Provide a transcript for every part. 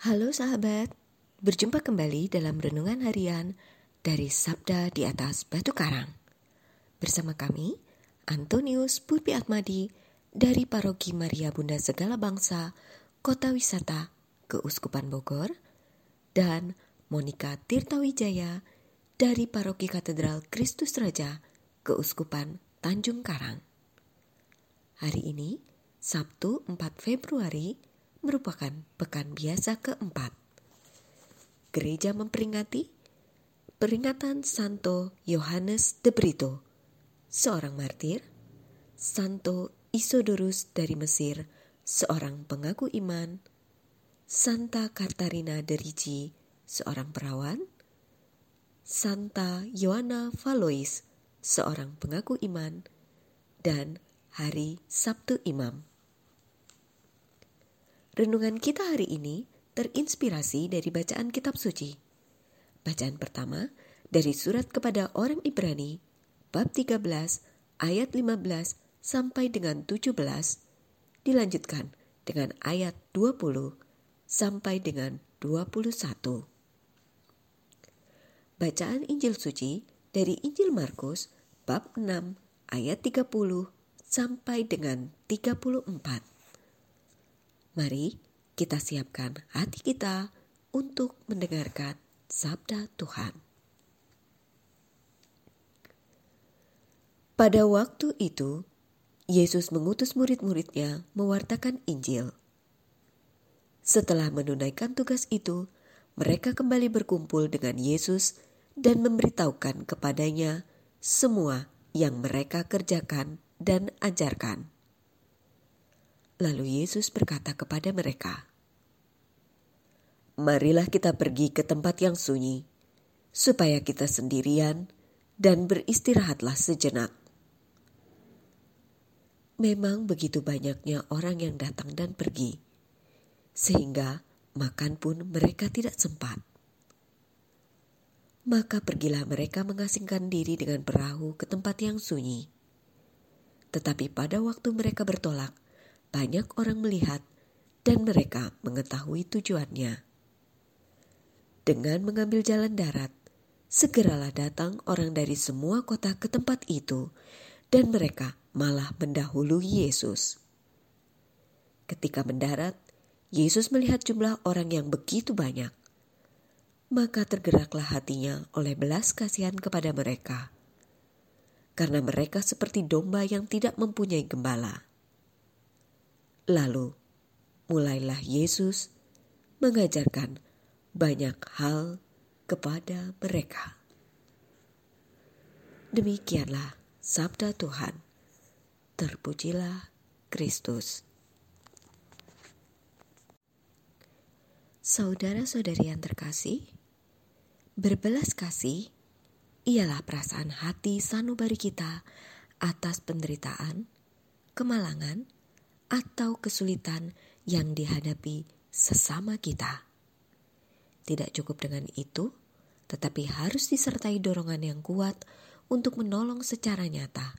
Halo sahabat, berjumpa kembali dalam renungan harian dari Sabda di atas Batu Karang. Bersama kami, Antonius Purpi Atmadi dari Paroki Maria Bunda Segala Bangsa, Kota Wisata, Keuskupan Bogor, dan Monika Tirtawijaya dari Paroki Katedral Kristus Raja, Keuskupan Tanjung Karang. Hari ini, Sabtu 4 Februari merupakan pekan biasa keempat. Gereja memperingati peringatan Santo Yohanes de Brito, seorang martir, Santo Isodorus dari Mesir, seorang pengaku iman, Santa Katarina de Ricci, seorang perawan, Santa Yohana Valois, seorang pengaku iman, dan Hari Sabtu Imam. Renungan kita hari ini terinspirasi dari bacaan kitab suci. Bacaan pertama dari surat kepada orang Ibrani bab 13 ayat 15 sampai dengan 17 dilanjutkan dengan ayat 20 sampai dengan 21. Bacaan Injil suci dari Injil Markus bab 6 ayat 30 sampai dengan 34. Mari kita siapkan hati kita untuk mendengarkan sabda Tuhan. Pada waktu itu, Yesus mengutus murid-muridnya mewartakan Injil. Setelah menunaikan tugas itu, mereka kembali berkumpul dengan Yesus dan memberitahukan kepadanya semua yang mereka kerjakan dan ajarkan. Lalu Yesus berkata kepada mereka, "Marilah kita pergi ke tempat yang sunyi, supaya kita sendirian dan beristirahatlah sejenak." Memang begitu banyaknya orang yang datang dan pergi, sehingga makan pun mereka tidak sempat. Maka pergilah mereka mengasingkan diri dengan perahu ke tempat yang sunyi. Tetapi pada waktu mereka bertolak, banyak orang melihat dan mereka mengetahui tujuannya. Dengan mengambil jalan darat, segeralah datang orang dari semua kota ke tempat itu, dan mereka malah mendahului Yesus. Ketika mendarat, Yesus melihat jumlah orang yang begitu banyak. Maka tergeraklah hatinya oleh belas kasihan kepada mereka, karena mereka seperti domba yang tidak mempunyai gembala. Lalu mulailah Yesus mengajarkan banyak hal kepada mereka. Demikianlah sabda Tuhan. Terpujilah Kristus. Saudara-saudari yang terkasih, berbelas kasih ialah perasaan hati sanubari kita atas penderitaan, kemalangan, atau kesulitan yang dihadapi sesama kita. Tidak cukup dengan itu, tetapi harus disertai dorongan yang kuat untuk menolong secara nyata.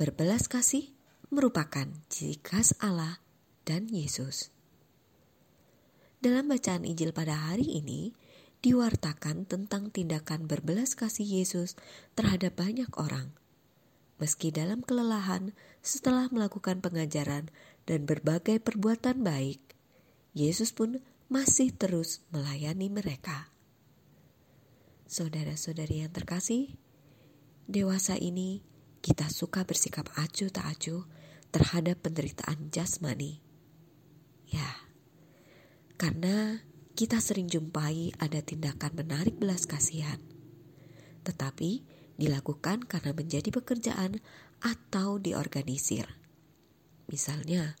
Berbelas kasih merupakan ciri khas Allah dan Yesus. Dalam bacaan Injil pada hari ini, diwartakan tentang tindakan berbelas kasih Yesus terhadap banyak orang – meski dalam kelelahan setelah melakukan pengajaran dan berbagai perbuatan baik, Yesus pun masih terus melayani mereka. Saudara-saudari yang terkasih, dewasa ini kita suka bersikap acuh tak acuh terhadap penderitaan jasmani. Ya, karena kita sering jumpai ada tindakan menarik belas kasihan. Tetapi dilakukan karena menjadi pekerjaan atau diorganisir. Misalnya,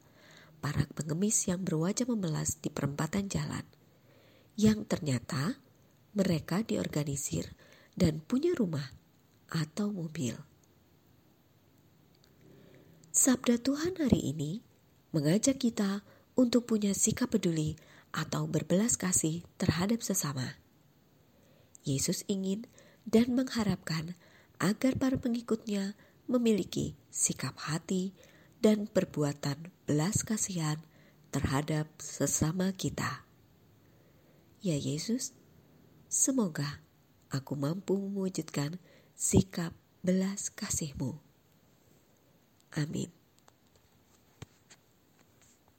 para pengemis yang berwajah memelas di perempatan jalan, yang ternyata mereka diorganisir dan punya rumah atau mobil. Sabda Tuhan hari ini mengajak kita untuk punya sikap peduli atau berbelas kasih terhadap sesama. Yesus ingin dan mengharapkan agar para pengikutnya memiliki sikap hati dan perbuatan belas kasihan terhadap sesama kita. Ya Yesus, semoga aku mampu mewujudkan sikap belas kasih-Mu. Amin.